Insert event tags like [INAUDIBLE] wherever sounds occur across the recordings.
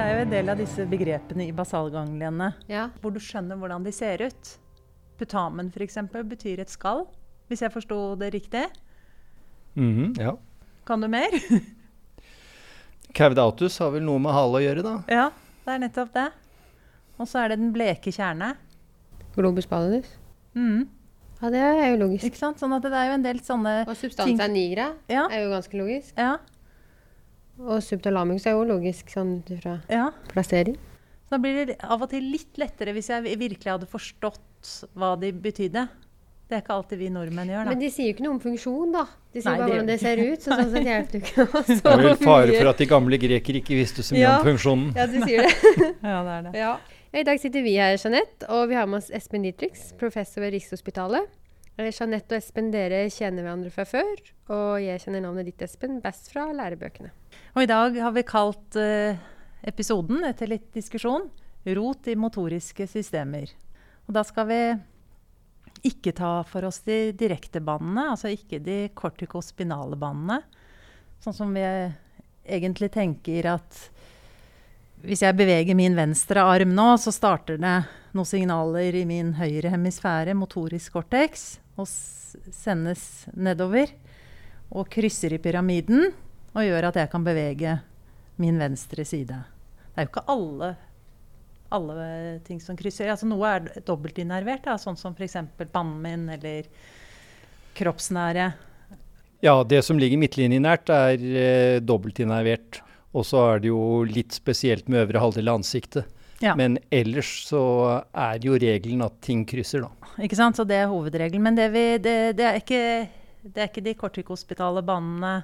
Det er jo en del av disse begrepene i basalgangliene Ja. hvor du skjønner hvordan de ser ut. Putamen f.eks. betyr et skall, hvis jeg forsto det riktig. Mhm, ja. Kan du mer? [LAUGHS] Caudatus har vel noe med hale å gjøre, da. ja, det er nettopp det. Og så er det den bleke kjerne. Globus pallidus. Mm, Ja, det er jo logisk. ikke sant? Sånn at det er jo en del sånne Og substansa nigra Ja, er jo ganske logisk. ja, Og subtalamus er jo logisk sånn ut ifra ja. plassering. Så da blir det av og til litt lettere hvis jeg virkelig hadde forstått hva de betydde. Det er ikke alltid vi nordmenn gjør, da. Men de sier jo ikke noe om funksjon, da. De sier Nei, bare det- hvordan det ser ut. Så sånn sett hjelper det ikke oss [LAUGHS] Det er vel fare for at de gamle grekere ikke visste så mye Ja. om funksjonen. Ja, du sier det. [LAUGHS] Ja, det er det. Ja. I dag sitter vi her, Jeanette, og vi har med oss Espen Dietrich, professor ved Rikshospitalet. Eh, Jeanette og Espen, dere kjenner hverandre fra før, og jeg kjenner navnet ditt, Espen, best fra lærebøkene. Og i dag har vi kalt eh, episoden, etter litt diskusjon, 'Rot i motoriske systemer'. Og da skal vi ikke ta for oss de direkte bandene, altså ikke de kortikospinale bandene. Sånn som vi egentlig tenker at hvis jeg beveger min venstre arm nå, så starter det noen signaler i min høyre hemisfære, motorisk cortex, og sendes nedover. Og krysser i pyramiden og gjør at jeg kan bevege min venstre side. Det er jo ikke alle, alle ting som krysser. Altså noe er dobbeltinnervert, da, sånn som f.eks. pannen min eller kroppsnære. Ja, det som ligger midtlinjenært, er eh, dobbeltinnervert. Og så er det jo litt spesielt med øvre halvdel av ansiktet. Ja. Men ellers så er jo regelen at ting krysser, da. Ikke sant? Så det er hovedregelen. Men det, vi, det, det, er ikke, det er ikke de kortikospitale banene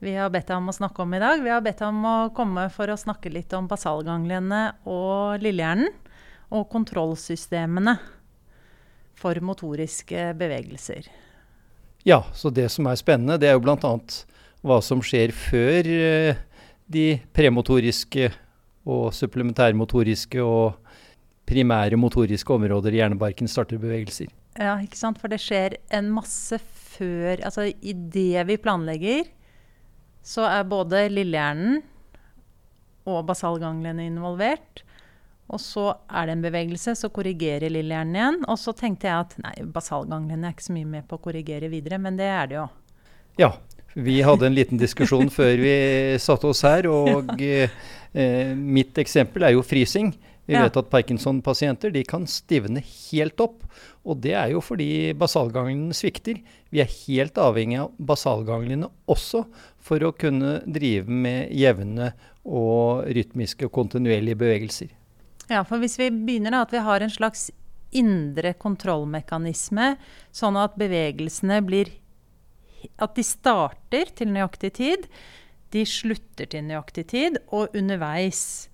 vi har bedt deg om å snakke om i dag. Vi har bedt deg om å komme for å snakke litt om basalgangliene og lillehjernen. Og kontrollsystemene for motoriske bevegelser. Ja, så det som er spennende, det er jo bl.a. hva som skjer før eh, de premotoriske og supplementærmotoriske og primære motoriske områder i hjernebarken starter bevegelser. Ja, ikke sant? For det skjer en masse før Altså i det vi planlegger, så er både lillehjernen og basalganglene involvert. Og så er det en bevegelse, så korrigerer lillehjernen igjen. Og så tenkte jeg at nei, basalganglene er ikke så mye med på å korrigere videre, men det er det jo. Ja, vi hadde en liten diskusjon [LAUGHS] før vi satte oss her, og ja. eh, mitt eksempel er jo frysing. Vi Ja. vet at Parkinson-pasienter de kan stivne helt opp, og det er jo fordi basalganglene svikter. Vi er helt avhengig av basalganglene også for å kunne drive med jevne og rytmiske og kontinuerlige bevegelser. Ja, for hvis vi begynner da, at vi har en slags indre kontrollmekanisme, sånn at bevegelsene blir At de starter til nøyaktig tid, de slutter til nøyaktig tid, og underveis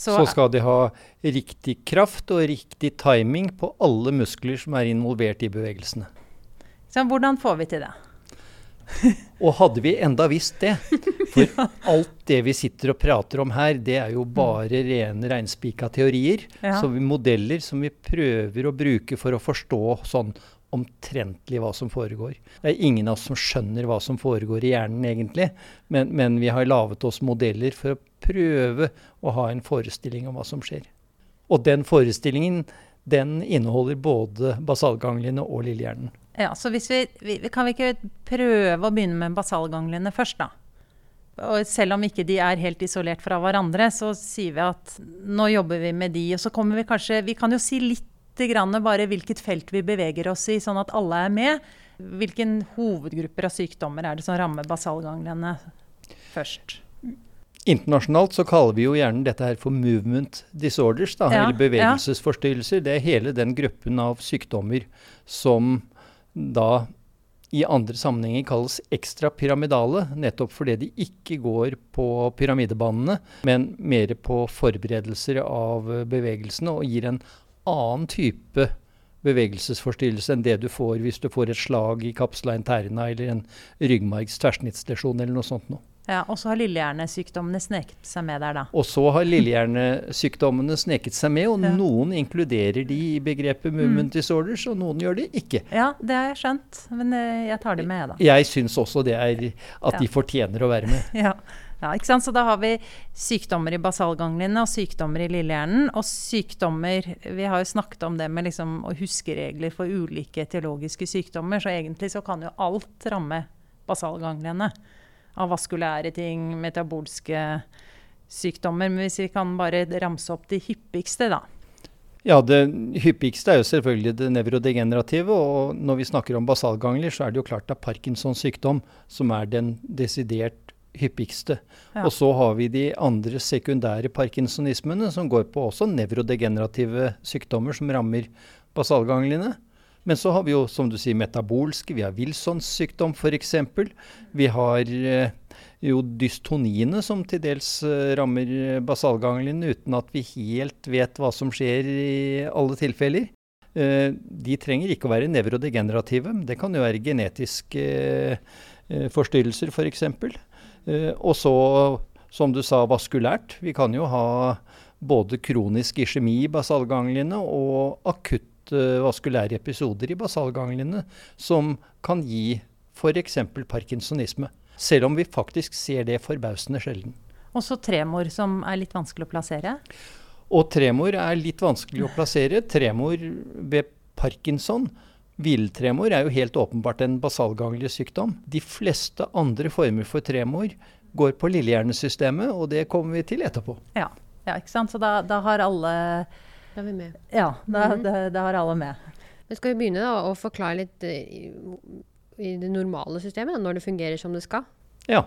så, Så skal de ha riktig kraft og riktig timing på alle muskler som er involvert i bevegelsene. så Hvordan får vi til det? [LAUGHS] Og hadde vi enda visst det For [LAUGHS] alt det vi sitter og prater om her, det er jo bare rene reinspika teorier. Ja. Så vi modeller som vi prøver å bruke for å forstå sånn omtrentlig hva som foregår. Det er ingen av oss som skjønner hva som foregår i hjernen egentlig, men, men vi har laget oss modeller for å prøve å ha en forestilling om hva som skjer. Og den forestillingen den inneholder både basalgangliene og lillehjernen. Ja, så vi, vi, Kan vi ikke prøve å begynne med basalgangliene først, da? Og selv om ikke de er helt isolert fra hverandre, så sier vi at nå jobber vi med de. Og så kommer vi kanskje Vi kan jo si litt grann bare hvilket felt vi beveger oss i, sånn at alle er med. Hvilken hovedgrupper av sykdommer er det som rammer basalganglene først? Internasjonalt så kaller vi jo gjerne dette her for movement disorders, da, Ja, eller bevegelsesforstyrrelser. Det er hele den gruppen av sykdommer som da i andre sammenhenger kalles ekstrapyramidale, nettopp fordi de ikke går på pyramidebanene, men mer på forberedelser av bevegelsene og gir en annen type bevegelsesforstyrrelse enn det du får hvis du får et slag i kapsla interna eller en ryggmargs tverrsnittslesjon eller noe sånt noe. Ja, Og så har lillehjernesykdommene sneket seg med der, da. Og så har lillehjernesykdommene sneket seg med, og Ja. noen inkluderer de i begrepet movement disorders, og noen gjør det ikke. Ja, det har jeg skjønt, men eh, jeg tar det med, jeg, da. Jeg syns også det er at Ja. de fortjener å være med. [LAUGHS] Ja, Ja, ikke sant? Så da har vi sykdommer i basalganglene og sykdommer i lillehjernen. Og sykdommer Vi har jo snakket om det med liksom å huske regler for ulike etiologiske sykdommer, så egentlig så kan jo alt ramme basalganglene. Av vaskulære ting, metabolske sykdommer. Men hvis vi kan bare ramse opp de hyppigste, da. Ja, det hyppigste er jo selvfølgelig det nevrodegenerative. Og når vi snakker om basalgangler, så er det jo klart det er Parkinsons sykdom som er den desidert hyppigste. Ja. Og så har vi de andre sekundære parkinsonismene, som går på også nevrodegenerative sykdommer som rammer basalgangliene. Men så har vi jo, som du sier, metabolske. Vi har Wilsons sykdom f.eks. Vi har eh, jo dystoniene som til dels eh, rammer basalganglene uten at vi helt vet hva som skjer i alle tilfeller. Eh, de trenger ikke å være nevrodegenerative. Det kan jo være genetiske forstyrrelser f.eks. For Eh, og så, som du sa, vaskulært. Vi kan jo ha både kronisk iskjemi i basalganglene og akutte vaskulære episoder i basalganglene som kan gi f.eks. parkinsonisme. Selv om vi faktisk ser det forbausende sjelden. Også tremor, som er litt vanskelig å plassere? Og tremor er litt vanskelig å plassere. Tremor ved parkinson Hviletremor er jo helt åpenbart en basalganglig sykdom. De fleste andre former for tremor går på lillehjernesystemet, og det kommer vi til etterpå. Ja, ja ikke sant. Så da, da har alle Da er vi med. Ja, da, mm -hmm. da, da har alle med. Men skal vi begynne da, å forklare litt i, i det normale systemet, når det fungerer som det skal? Ja.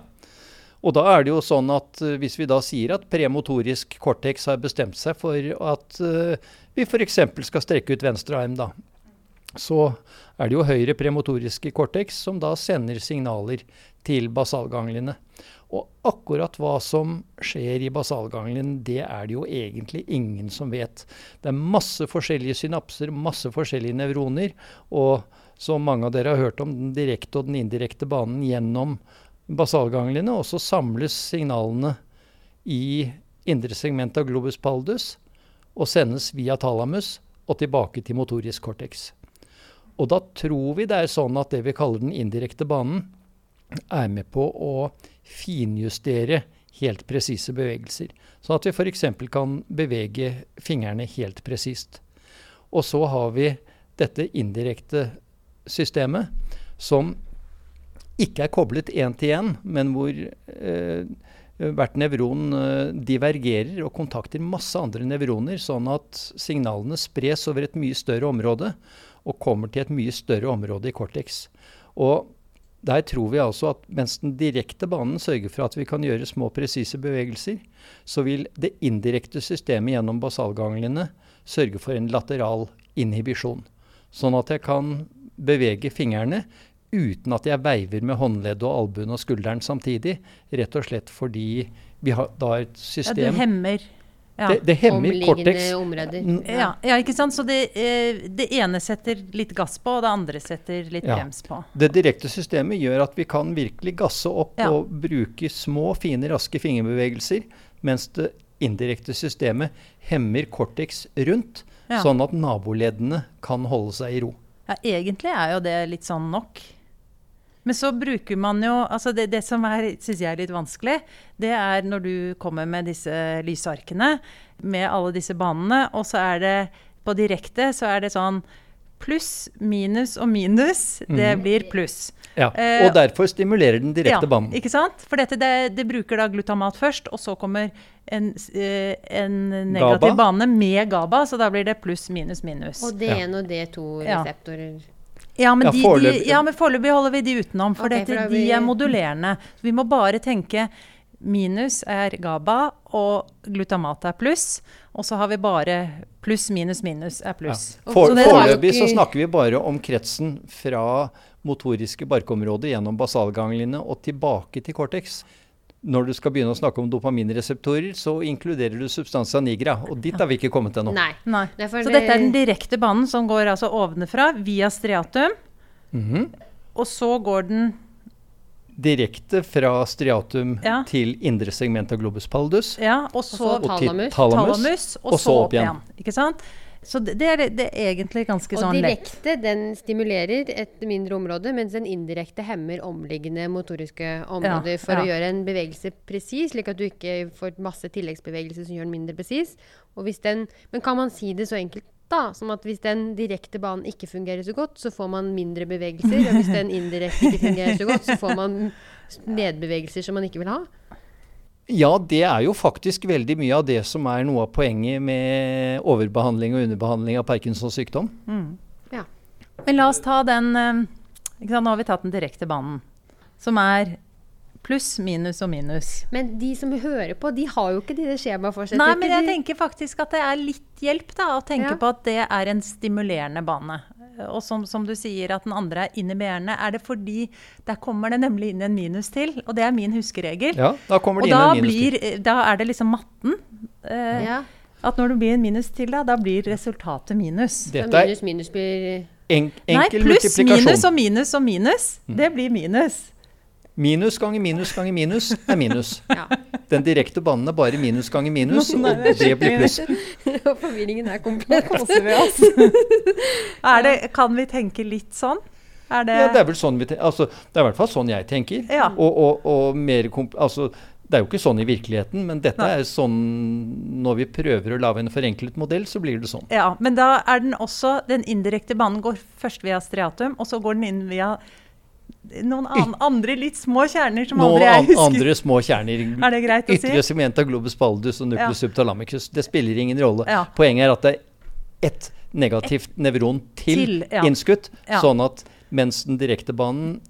Og da er det jo sånn at uh, hvis vi da sier at premotorisk cortex har bestemt seg for at uh, vi f.eks. skal strekke ut venstre arm, da, så er det jo høyre premotoriske cortex som da sender signaler til basalganglene. Og akkurat hva som skjer i basalganglien, det er det jo egentlig ingen som vet. Det er masse forskjellige synapser, masse forskjellige nevroner. Og som mange av dere har hørt om, den direkte og den indirekte banen gjennom basalganglene, Og så samles signalene i indre segment av globus paldus og sendes via thalamus og tilbake til motorisk cortex. Og da tror vi det er sånn at det vi kaller den indirekte banen, er med på å finjustere helt presise bevegelser. Sånn at vi f.eks. kan bevege fingrene helt presist. Og så har vi dette indirekte systemet som ikke er koblet én til én, men hvor eh, hvert nevron eh, divergerer og kontakter masse andre nevroner, sånn at signalene spres over et mye større område og kommer til et mye større område i cortex. Og der tror vi altså at mens den direkte banen sørger for at vi kan gjøre små, presise bevegelser, så vil det indirekte systemet gjennom basalganglene sørge for en lateral inhibisjon. Sånn at jeg kan bevege fingrene uten at jeg veiver med håndleddet og albuen og skulderen samtidig. Rett og slett fordi vi har da et system Ja, du hemmer ja. Det, det, hemmer cortex. Ja. ja. ikke sant? Så det, eh, det, ene setter litt gass på, og det andre setter litt ja. brems på. Det direkte systemet gjør at vi kan virkelig gasse opp og bruke små, fine, raske fingerbevegelser, mens det indirekte systemet hemmer cortex rundt, sånn at naboleddene kan holde seg i ro. Ja, egentlig er jo det litt sånn nok. Men så bruker man jo altså Det, det som syns jeg er litt vanskelig, det er når du kommer med disse lysarkene med alle disse banene, og så er det på direkte så er det sånn pluss, minus og minus. Det mm. blir pluss. Ja, Og uh, derfor stimulerer den direkte ja, banen. Ikke sant? For dette, det, det, bruker da glutamat først, og så kommer en, uh, en negativ GABA. bane med GABA, så da blir det pluss, minus, minus. Og D1 ja. og D2-reseptorer. Ja. Ja, men, ja, foreløpig ja, holder vi de utenom, for okay, dette, de er modulerende. vi må bare tenke minus er GABA, og glutamat er pluss. Og så har vi bare pluss, minus, minus er pluss. Ja. For, foreløpig så snakker vi bare om kretsen fra motoriske barkområder gjennom basalganglene og tilbake til cortex når du skal begynne å snakke om dopaminreseptorer, så inkluderer du substansa nigra. Og dit har vi ikke kommet ennå. Nei. Nei. Så dette er den direkte banen som går altså ovenfra via striatum. Mm -hmm. Og så går den Direkte fra striatum ja. til indre segment av globus pallidus. Ja, og så og talamus. talamus, og, og, så opp igjen. igjen. Ikke sant? Så det, det, er, det er egentlig ganske Og sånn lett. direkte den stimulerer et mindre område, mens den indirekte hemmer omliggende motoriske områder for å gjøre en bevegelse presis, slik at du ikke får masse tilleggsbevegelser som gjør den mindre presis. Og men kan man si det så enkelt da, som at hvis den direkte banen ikke fungerer så godt, så får man mindre bevegelser, og hvis den indirekte ikke fungerer så godt, så får man [LAUGHS] medbevegelser som man ikke vil ha? Ja, det er jo faktisk veldig mye av det som er noe av poenget med overbehandling og underbehandling av Parkinsons sykdom. Ja. Men la oss ta den eh, ikke sant, Nå har vi tatt den direkte banen, som er pluss, minus og minus. Men de som hører på, de har jo ikke de skjemaene for seg. Nei, men jeg tenker faktisk at det er litt hjelp da, å tenke Ja. på at det er en stimulerende bane. Og som, som du sier at den andre er inhiberende, er det fordi der kommer det nemlig inn en minus til, og det er min huskeregel. Ja, da kommer og det inn da, en minus blir, til. da er det liksom matten. eh, ja. At når det blir en minus til, da, da blir resultatet minus. Dette er minus minus blir en, Nei, enkel pluss, minus multiplikasjon. og minus og minus. Det blir minus. Minus ganger minus ganger minus er minus. [LAUGHS] Ja. Den direkte banen er bare minus ganger minus, [LAUGHS] Nei, og det blir pluss. Og [LAUGHS] forvirringen er komplett. koser vi oss. er det, kan vi tenke litt sånn? Er det, Ja, det er vel sånn vi tenker. altså, Det er i hvert fall sånn jeg tenker. Ja. Og, og, og mer komp altså, det er jo ikke sånn i virkeligheten, men dette Nei. er sånn Når vi prøver å lage en forenklet modell, så blir det sånn. Ja, men da er den også Den indirekte banen går først via striatum, og så går den inn via noen an, andre litt små kjerner som Noen aldri jeg husker. husker. andre små kjerner. Er det greit å si? Ytre segment av globus pallidus og nucleus Ja. subtalamicus. Det spiller ingen rolle. Ja. Poenget er at det er ett negativt nevron til, Til, ja. innskutt, sånn at mens den direkte banen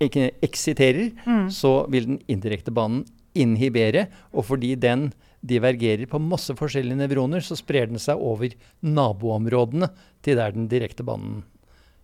eksiterer, Mm. så vil den indirekte banen inhibere. Og fordi den divergerer på masse forskjellige nevroner, så sprer den seg over naboområdene til der den direkte banen.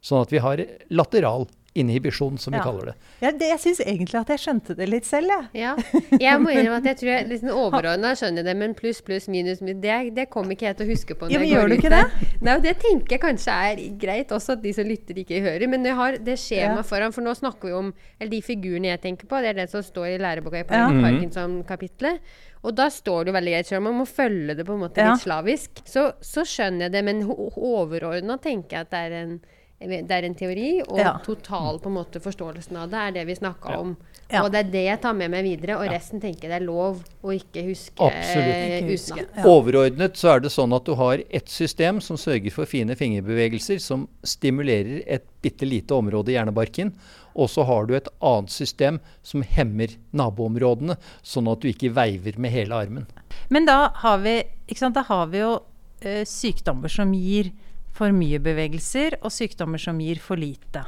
Sånn at vi har lateral inhibisjon, som vi Ja. kaller det. Ja, det, jeg syns egentlig at jeg skjønte det litt selv, jeg. Ja. Jeg må innrømme at jeg tror jeg [LAUGHS] liksom overordna skjønner det, men pluss, pluss, minus, minus det, det kommer ikke jeg til å huske på. når Ja, men jeg går gjør du ikke der. det? Nei, og det tenker jeg kanskje er greit også, at de som lytter ikke hører. Men jeg har det skjemaet Ja. foran, for nå snakker vi om Eller de figurene jeg tenker på, det er det som står i læreboka i Ja. Par- Mhm. Parkinson-kapitlet. Og da står det jo veldig greit, selv om man må følge det på en måte Ja. litt slavisk. Så, så skjønner jeg det, men overordna tenker jeg at det er en det er en teori, og Ja. total på en måte forståelsen av det er det vi snakka Ja. om. Ja. Og det er det jeg tar med meg videre, og resten tenker jeg det er lov å ikke huske Absolutt. Ikke huske. Ja. Overordnet så er det sånn at du har et system som sørger for fine fingerbevegelser, som stimulerer et bitte lite område i hjernebarken. Og så har du et annet system som hemmer naboområdene, sånn at du ikke veiver med hele armen. Men da har vi, ikke sant, da har vi jo ø, sykdommer som gir for mye bevegelser, og sykdommer som gir for lite.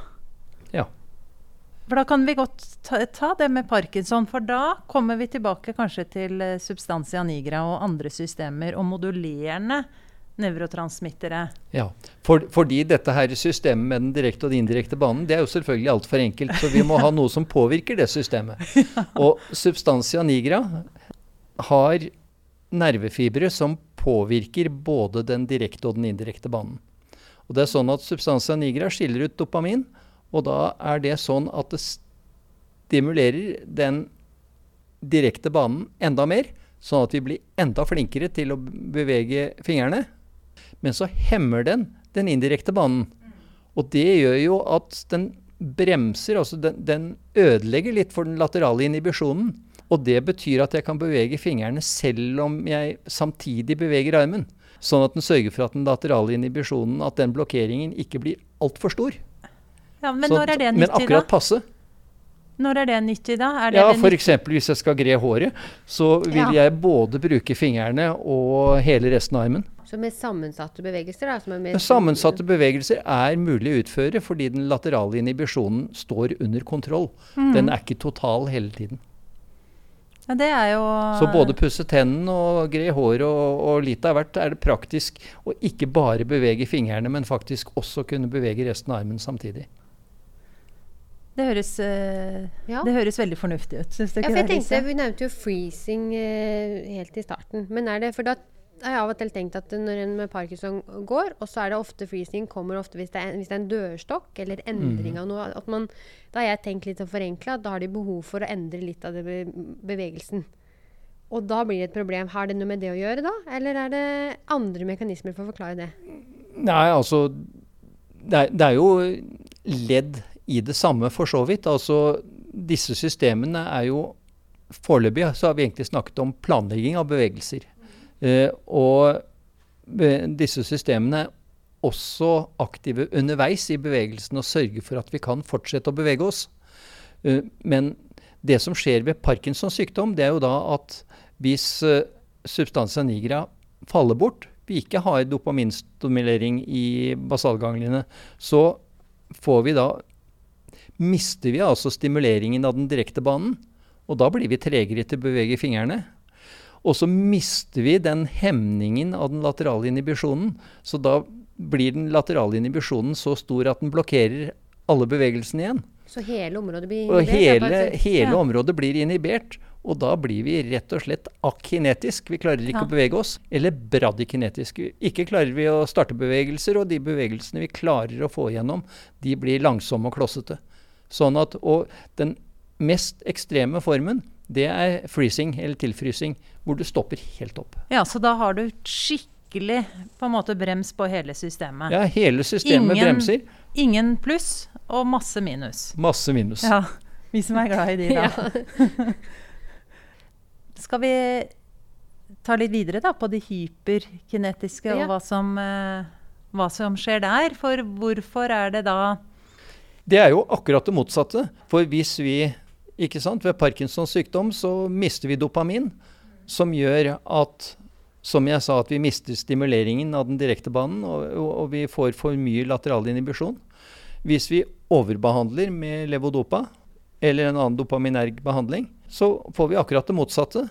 Ja. For da kan vi godt ta, ta det med parkinson, for da kommer vi tilbake kanskje til substansia nigra og andre systemer og modulerende nevrotransmittere. ja. For, fordi dette her systemet med den direkte og den indirekte banen, det er jo selvfølgelig altfor enkelt. Så vi må ha noe som påvirker det systemet. [LAUGHS] Og substansia nigra har nervefibre som påvirker både den direkte og den indirekte banen. Og det er sånn at Substantia nigra skiller ut dopamin, og da er det sånn at det stimulerer den direkte banen enda mer, sånn at vi blir enda flinkere til å bevege fingrene. Men så hemmer den den indirekte banen. Og det gjør jo at den bremser, altså den, den ødelegger litt for den laterale inhibisjonen. Og det betyr at jeg kan bevege fingrene selv om jeg samtidig beveger armen. Sånn at den sørger for at den laterale inhibisjonen, at den blokkeringen ikke blir altfor stor. Ja, men sånn, når er det men akkurat passe. Når er det nyttig, da? Er det Ja, F.eks. hvis jeg skal gre håret, så vil Ja. jeg både bruke fingrene og hele resten av armen. Så med sammensatte bevegelser, da? Som er sammensatte bevegelser er mulig å utføre fordi den laterale inhibisjonen står under kontroll. Mm. Den er ikke total hele tiden. Ja, det er jo Så både pusse tennene og gre håret og, og litt av hvert er det praktisk å ikke bare bevege fingrene, men faktisk også kunne bevege resten av armen samtidig. Det høres, eh, Ja. det høres veldig fornuftig ut. Syns du Ja, ikke for jeg det? tenkte? Vi nevnte jo freezing eh, helt i starten. Men er det, for da har jeg av og til tenkt at når en med parkinson går, og så er det ofte freezing kommer ofte hvis det er, hvis det er en dørstokk eller endring av noe at man, Da har jeg tenkt litt forenkla at da har de behov for å endre litt av det be bevegelsen. Og da blir det et problem. Har det noe med det å gjøre da? Eller er det andre mekanismer for å forklare det? Nei, altså det er, det er jo ledd i det samme, for så vidt. Altså disse systemene er jo Foreløpig så har vi egentlig snakket om planlegging av bevegelser. Eh, og disse systemene er også aktive underveis i bevegelsen og sørger for at vi kan fortsette å bevege oss. Uh, men det som skjer ved Parkinsons sykdom, det er jo da at hvis uh, substantia nigra faller bort, vi ikke har dopaminstimulering i basalgangliene, så får vi da mister vi altså stimuleringen av den direkte banen. Og da blir vi tregere til å bevege fingrene. Og så mister vi den hemningen av den laterale inhibisjonen. Så da blir den laterale inhibisjonen så stor at den blokkerer alle bevegelsene igjen. Så hele området blir inhibert? Og hele, hele ja. området blir inhibert. Og da blir vi rett og slett akinetisk. Vi klarer ikke ja. å bevege oss. Eller bradykinetisk. Ikke klarer vi å starte bevegelser, og de bevegelsene vi klarer å få igjennom, de blir langsomme og klossete. Sånn at, og den mest ekstreme formen, det er freezing, eller tilfrysing, hvor du stopper helt opp. Ja, Så da har du skikkelig på en måte brems på hele systemet? Ja, hele systemet ingen, bremser. Ingen pluss og masse minus. Masse minus. Ja, Vi som er glad i de, da. [LAUGHS] Skal vi ta litt videre da på de hyperkinetiske, ja. og hva som, uh, hva som skjer der? For hvorfor er det da det er jo akkurat det motsatte. For hvis vi ikke sant, Ved Parkinsons sykdom så mister vi dopamin, som gjør at som jeg sa, at vi mister stimuleringen av den direkte banen, og, og vi får for mye lateral inhibisjon. Hvis vi overbehandler med levodopa eller en annen dopaminerg behandling, så får vi akkurat det motsatte.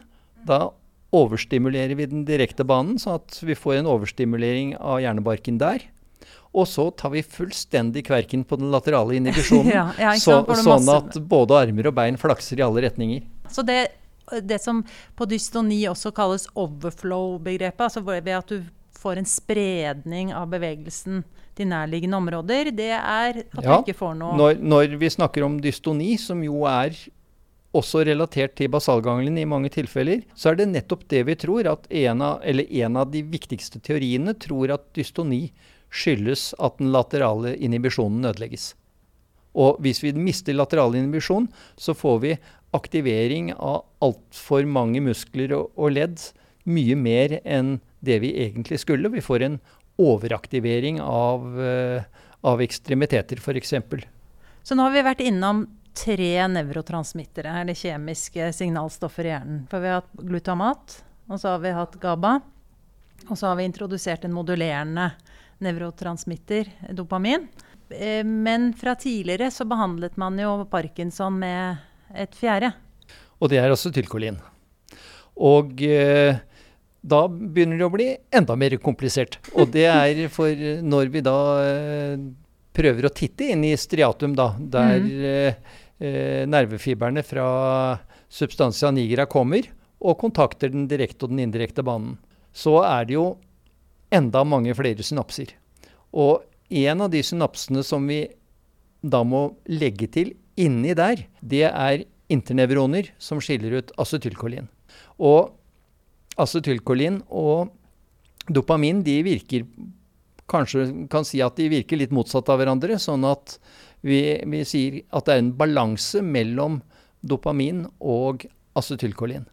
Da overstimulerer vi den direkte banen, sånn at vi får en overstimulering av hjernebarken der. Og så tar vi fullstendig kverken på den laterale inhibisjonen. [LAUGHS] ja, ja, så, sånn at både armer og bein flakser i alle retninger. Så det, det som på dystoni også kalles overflow-begrepet, altså ved at du får en spredning av bevegelsen til nærliggende områder, det er at ja, du ikke får noe når, når vi snakker om dystoni, som jo er også relatert til basalganglien i mange tilfeller, så er det nettopp det vi tror, at en av, eller en av de viktigste teoriene tror at dystoni skyldes at den laterale inhibisjonen ødelegges. Og hvis vi mister lateral inhibisjon, så får vi aktivering av altfor mange muskler og, ledd. Mye mer enn det vi egentlig skulle. Vi får en overaktivering av, uh, av ekstremiteter, f.eks. Så nå har vi vært innom tre nevrotransmittere, eller kjemiske signalstoffer i hjernen. For vi har hatt glutamat, og så har vi hatt GABA. Og så har vi introdusert en modulerende nevrotransmitter, dopamin. Eh, men fra tidligere så behandlet man jo parkinson med et fjerde. Og det er også tylkolin. Og eh, da begynner det å bli enda mer komplisert. Og det er for når vi da eh, prøver å titte inn i striatum, da, der mm. eh, eh, nervefibrene fra substansia nigra kommer og kontakter den direkte og den indirekte banen, så er det jo enda mange flere synapser. Og en av de synapsene som vi da må legge til inni der, det er internevroner som skiller ut acetylkolin. Og acetylkolin og dopamin de virker Kanskje kan si at de virker litt motsatt av hverandre, sånn at vi, vi sier at det er en balanse mellom dopamin og acetylkolin.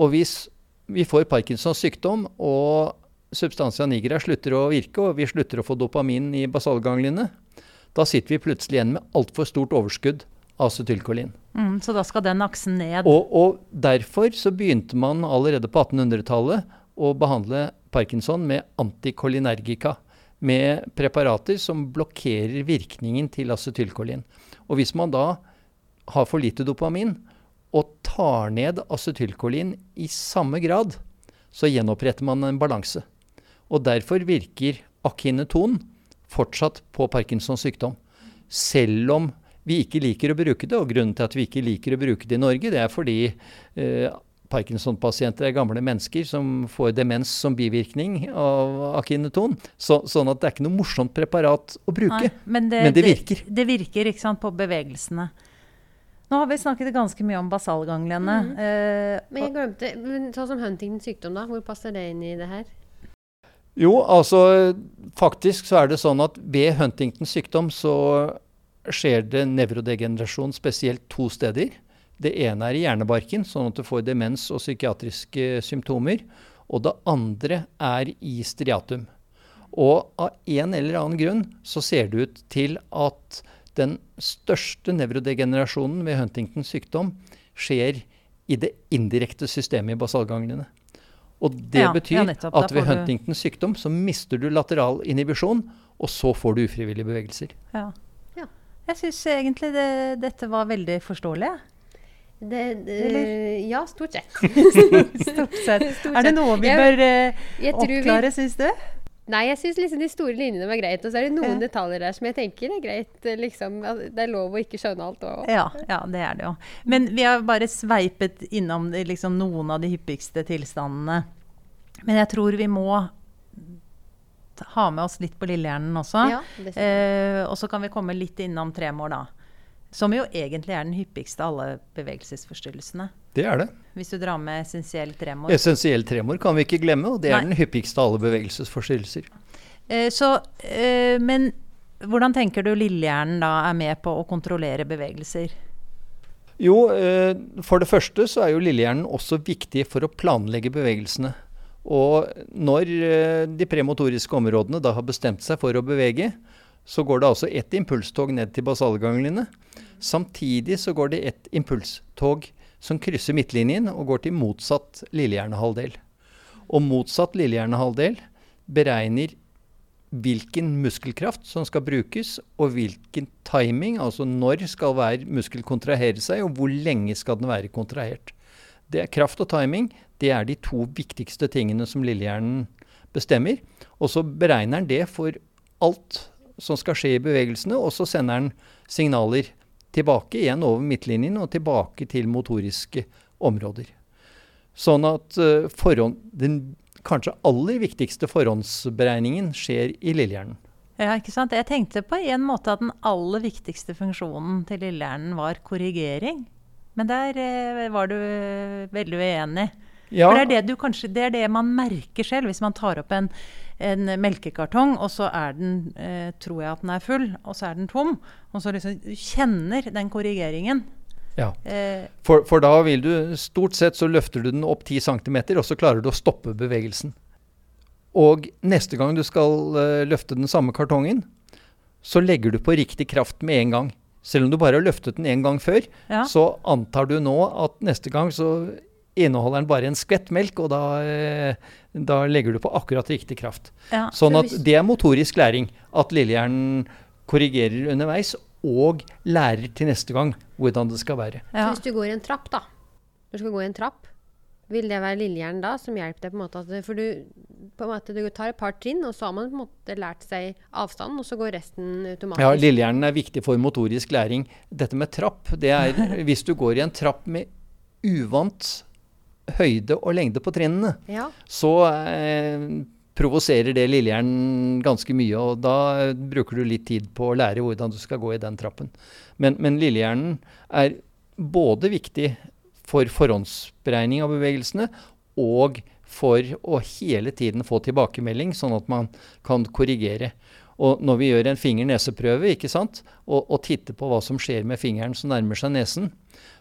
Og hvis vi får Parkinsons sykdom og substansia nigra slutter å virke, og vi slutter å få dopamin i basalgangliene, da sitter vi plutselig igjen med altfor stort overskudd av acetylkolin. Mm, så da skal den aksen ned? Og, og derfor så begynte man allerede på 1800-tallet å behandle parkinson med antikolinergika. Med preparater som blokkerer virkningen til acetylkolin. Og hvis man da har for lite dopamin og tar ned acetylkolin i samme grad, så gjenoppretter man en balanse. Og derfor virker akineton fortsatt på Parkinsons sykdom. Selv om vi ikke liker å bruke det. Og grunnen til at vi ikke liker å bruke det i Norge, det er fordi eh, Parkinson-pasienter er gamle mennesker som får demens som bivirkning av akineton. Så, sånn at det er ikke noe morsomt preparat å bruke. Nei, men, det, men det, virker. Det, det virker ikke sant, på bevegelsene. Nå har vi snakket ganske mye om basalganglene. Mm. Eh, Men jeg glemte, men sånn som Huntingtons sykdom, da. Hvor passer det inn i det her? Jo, altså faktisk så er det sånn at ved Huntingtons sykdom så skjer det nevrodegenerasjon spesielt to steder. Det ene er i hjernebarken, sånn at du får demens og psykiatriske symptomer. Og det andre er i striatum. Og av en eller annen grunn så ser det ut til at den største nevrodegenerasjonen ved Huntingtons sykdom skjer i det indirekte systemet i basalgangliene. Og det Ja, ja, betyr nettopp. At ved Huntingtons sykdom så mister du lateral inhibisjon, og så får du ufrivillige bevegelser. ja. Ja. Jeg syns egentlig det, dette var veldig forståelig. Det, det, ja, stort sett. [LAUGHS] Stort sett. [LAUGHS] Stort Er det noe vi bør jeg, Jeg vi- oppklare, syns du? Nei, jeg syns liksom de store linjene var greit. Og så er det noen Ja. detaljer der som jeg tenker er greit. eh, Liksom, det er lov å ikke skjønne alt òg. Ja, ja, det er det jo. Men vi har bare sveipet innom liksom, noen av de hyppigste tilstandene. Men jeg tror vi må ha med oss litt på lillehjernen også. Ja, det eh, og så kan vi komme litt innom tremor, da. Som jo egentlig er den hyppigste av alle bevegelsesforstyrrelsene. Det er det. Hvis du drar med essensiell tremor. Essensiell tremor kan vi ikke glemme, og det er Nei. den hyppigste av alle bevegelsesforstyrrelser. Eh, så, eh, men hvordan tenker du lillehjernen da er med på å kontrollere bevegelser? Jo, eh, for det første så er jo lillehjernen også viktig for å planlegge bevegelsene. Og når eh, de premotoriske områdene da har bestemt seg for å bevege, så går det altså ett impulstog ned til basalgangliene. Samtidig så går det ett impulstog som krysser midtlinjen og går til motsatt lillehjernehalvdel. Og motsatt lillehjernehalvdel beregner hvilken muskelkraft som skal brukes, og hvilken timing, altså når skal hver muskel kontrahere seg, og hvor lenge skal den være kontrahert. Det er Kraft og timing det er de to viktigste tingene som lillehjernen bestemmer. Og så beregner den det for alt som skal skje i bevegelsene, og så sender den signaler tilbake igjen over midtlinjen og tilbake til motoriske områder. Sånn at eh, forhånd, den kanskje aller viktigste forhåndsberegningen skjer i lillehjernen. Ja, ikke sant? Jeg tenkte på en måte at den aller viktigste funksjonen til lillehjernen var korrigering. Men der eh, var du eh, veldig uenig. Ja, For det er det, du kanskje, det er det man merker selv hvis man tar opp en, en melkekartong, og så er den, eh, tror jeg at den er full, og så er den tom. Og så liksom du kjenner den korrigeringen. ja. Eh, For, for da vil du Stort sett så løfter du den opp 10 cm, og så klarer du å stoppe bevegelsen. Og neste gang du skal eh, løfte den samme kartongen, så legger du på riktig kraft med en gang. Selv om du bare har løftet den en gang før, ja. så antar du nå at neste gang så inneholder den bare en skvett melk, og da, eh, da legger du på akkurat riktig kraft. ja. Sånn at det er motorisk læring. At lillehjernen korrigerer underveis og lærer til neste gang hvordan det skal være. Ja. hvis du går i en trapp, da. Du skal gå i en trapp. Vil det være lillehjernen da som hjelper deg? på en måte For du, på en måte, du tar et par trinn, og så har man på en måte lært seg avstanden, og så går resten automatisk. Ja, Lillehjernen er viktig for motorisk læring. Dette med trapp, det er [LAUGHS] hvis du går i en trapp med uvant høyde og lengde på trinnene, Ja. så eh, provoserer det lillehjernen ganske mye, og da eh, bruker du litt tid på å lære hvordan du skal gå i den trappen. Men, men lillehjernen er både viktig for forhåndsberegning av bevegelsene og for å hele tiden få tilbakemelding, sånn at man kan korrigere. Og når vi gjør en finger-nese-prøve ikke sant, og, og titter på hva som skjer med fingeren som nærmer seg nesen,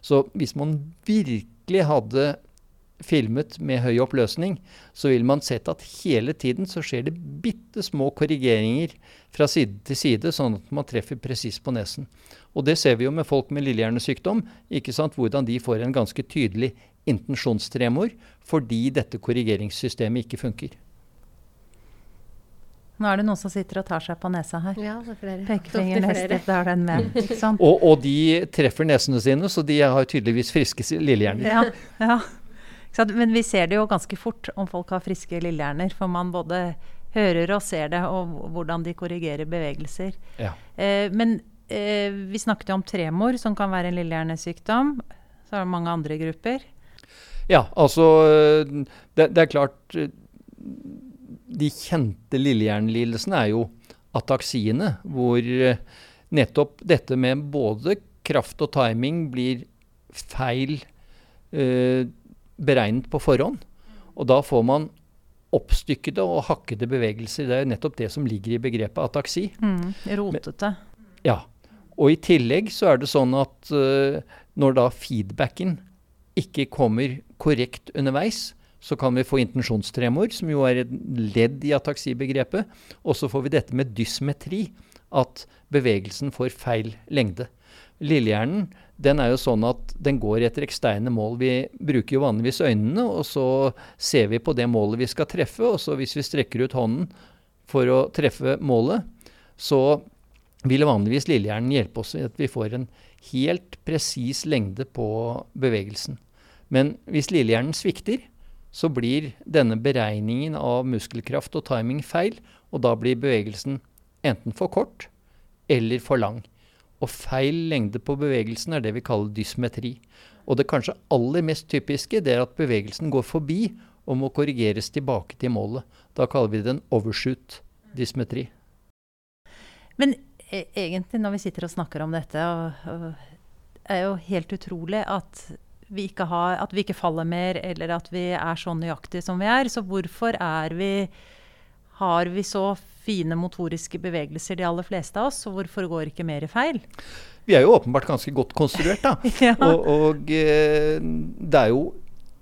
så hvis man virkelig hadde filmet med høy oppløsning, så ville man sett at hele tiden så skjer det bitte små korrigeringer fra side til side, sånn at man treffer presis på nesen. Og det ser vi jo med folk med lillehjernesykdom, ikke sant, hvordan de får en ganske tydelig intensjonstremor fordi dette korrigeringssystemet ikke funker. Nå er det noen som sitter og tar seg på nesa her. ja, det er flere. Pekefinger er den med. Ikke sant? Og, og de treffer nesene sine, så de har tydeligvis friske lillehjerner. Ja, ja. Men vi ser det jo ganske fort om folk har friske lillehjerner. For man både hører og ser det, og hvordan de korrigerer bevegelser. Ja. Eh, men eh, vi snakket jo om tremor, som kan være en lillehjernesykdom. Så er det mange andre grupper. Ja, altså Det, det er klart De kjente lillehjernelidelsene er jo ataksiene, hvor nettopp dette med både kraft og timing blir feil eh, beregnet på forhånd. Og da får man oppstykkede og hakkede bevegelser. Det er jo nettopp det som ligger i begrepet ataksi. Mm, rotete. Ja. Og i tillegg så er det sånn at uh, når da feedbacken ikke kommer korrekt underveis, så kan vi få intensjonstremor, som jo er et ledd i ataksi-begrepet. Og så får vi dette med dysmetri, at bevegelsen får feil lengde. Lillehjernen den er jo sånn at den går etter eksterne mål. Vi bruker jo vanligvis øynene, og så ser vi på det målet vi skal treffe. Og så hvis vi strekker ut hånden for å treffe målet, så vil vanligvis lillehjernen hjelpe oss ved at vi får en helt presis lengde på bevegelsen. Men hvis lillehjernen svikter, så blir denne beregningen av muskelkraft og timing feil, og da blir bevegelsen enten for kort eller for lang. Og feil lengde på bevegelsen er det vi kaller dysmetri. Og det kanskje aller mest typiske det er at bevegelsen går forbi og må korrigeres tilbake til målet. Da kaller vi det en overshoot dysmetri. Men e egentlig når vi sitter og snakker om dette, og, og er jo helt utrolig at vi, har, at vi ikke faller mer, eller at vi er så nøyaktige som vi er. Så hvorfor er vi har vi så fine motoriske bevegelser, de aller fleste av oss, Så hvorfor går ikke mer feil? Vi er jo åpenbart ganske godt konstruert, da. [LAUGHS] ja. Og, og eh, det er jo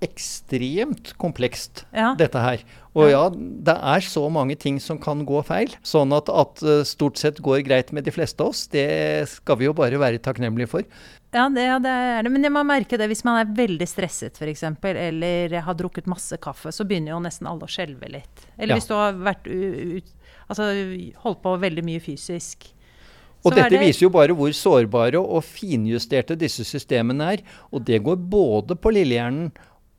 ekstremt komplekst, ja. dette her. Og ja, det er så mange ting som kan gå feil. Sånn at, at uh, stort sett går greit med de fleste av oss, det skal vi jo bare være takknemlige for. Ja, det, ja, det er det. Men jeg må merke det hvis man er veldig stresset f.eks., eller har drukket masse kaffe, så begynner jo nesten alle å skjelve litt. Eller Ja. hvis du har vært ut, altså, holdt på veldig mye fysisk. Og Så dette det- viser jo bare hvor sårbare og finjusterte disse systemene er. Og det går både på lillehjernen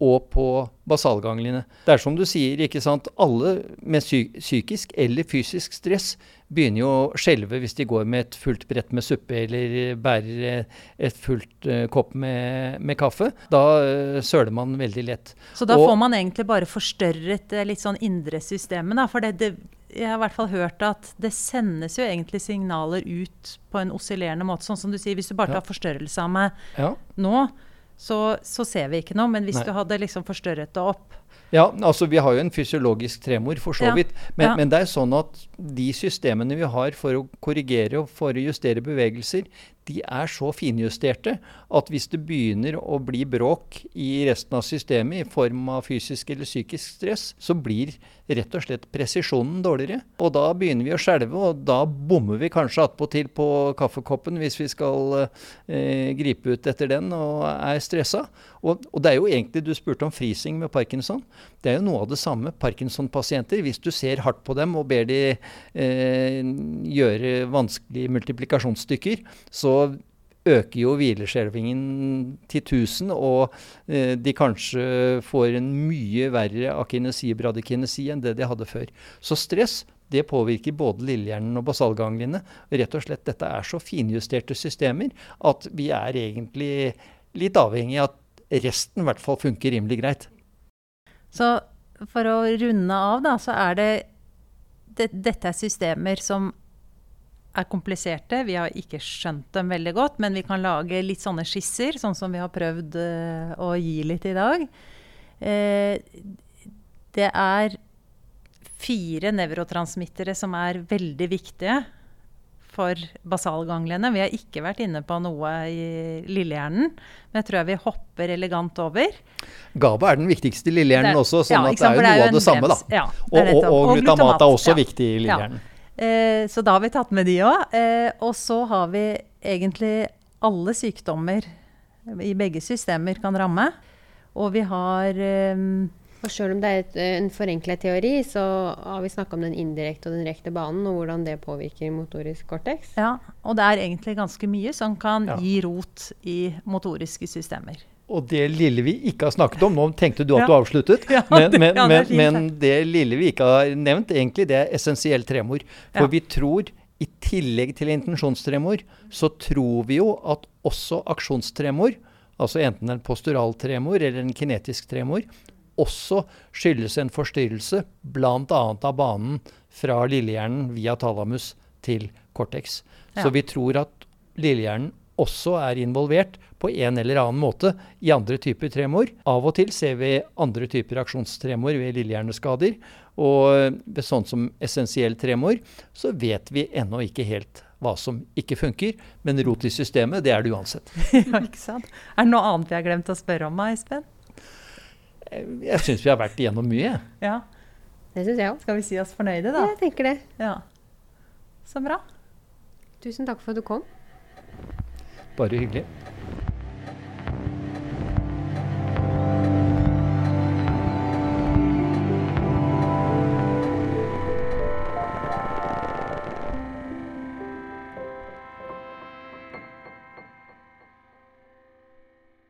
og på basalganglene. Det er som du sier, ikke sant. Alle med psy psykisk eller fysisk stress begynner jo å skjelve hvis de går med et fullt brett med suppe eller bærer et fullt uh, kopp med, med kaffe. Da uh, søler man veldig lett. Så da Og- får man egentlig bare forstørret det litt sånn indre systemet, da. For det, det, jeg har i hvert fall hørt at det sendes jo egentlig signaler ut på en oscillerende måte. Sånn som du sier, hvis du bare tar forstørrelse av meg Ja. nå, så, så ser vi ikke noe. Men hvis Nei. du hadde liksom forstørret det opp Ja, altså vi har jo en fysiologisk tremor, for så Ja, vidt. Men, ja. men det er sånn at de systemene vi har for å korrigere og for å justere bevegelser, de er så finjusterte at hvis det begynner å bli bråk i resten av systemet i form av fysisk eller psykisk stress, så blir rett og slett presisjonen dårligere. Og da begynner vi å skjelve, og da bommer vi kanskje attpåtil på kaffekoppen hvis vi skal eh, gripe ut etter den og er stressa. Og, og det er jo egentlig, du spurte om freezing med parkinson. Det er jo noe av det samme. Parkinson-pasienter, hvis du ser hardt på dem og ber de eh, gjøre vanskelige multiplikasjonsstykker, så øker jo hvileskjelvingen til 1000, og eh, de kanskje får en mye verre akinesi, bradykinesi enn det de hadde før. Så stress det påvirker både lillehjernen og basalgangliene. Rett og slett, dette er så finjusterte systemer at vi er egentlig litt avhengig av at resten i hvert fall funker rimelig greit. Så for å runde av, da, så er det, det Dette er systemer som er kompliserte. Vi har ikke skjønt dem veldig godt, men vi kan lage litt sånne skisser, sånn som vi har prøvd eh, å gi litt i dag. Eh, det er fire nevrotransmittere som er veldig viktige for basalganglene. Vi har ikke vært inne på noe i lillehjernen, men jeg tror vi hopper elegant over. GABA er den viktigste i lillehjernen er- også, sånn ja, at det er jo noe av det samme, da. Ja, det Og, er og, og glutamat er også ja. viktig i lillehjernen. Eh, så da har vi tatt med de òg. Eh, og så har vi egentlig alle sykdommer i begge systemer kan ramme. Og vi har eh, Og selv om det er et, eh, en forenklet teori, så har vi snakka om den indirekte og den rekte banen, og hvordan det påvirker motorisk cortex. Ja, og det er egentlig ganske mye som kan Ja. gi rot i motoriske systemer. Og det lille vi ikke har snakket om Nå tenkte du at Ja. du avsluttet, [LAUGHS] Ja, men, det- men, ja, det er men, fint, men det lille vi ikke har nevnt, egentlig, det er essensiell tremor. For Ja. vi tror, i tillegg til intensjonstremor, så tror vi jo at også aksjonstremor, altså enten en posturaltremor eller en kinetisk tremor, også skyldes en forstyrrelse bl.a. av banen fra lillehjernen via thalamus til cortex. Ja. Så vi tror at lillehjernen også er involvert på en eller annen måte i andre typer tremor. Av og til ser vi andre typer aksjonstremor ved lillehjerneskader. Og ved sånn som essensiell tremor så vet vi ennå ikke helt hva som ikke funker. Men rot i systemet, det er det uansett. [LAUGHS] ja, ikke sant? Er det noe annet vi har glemt å spørre om, Espen? Jeg syns vi har vært igjennom mye. Ja. Det syns jeg òg. Skal vi si oss fornøyde, da? Jeg tenker det. Ja. Så bra. Tusen takk for at du kom. Bare hyggelig.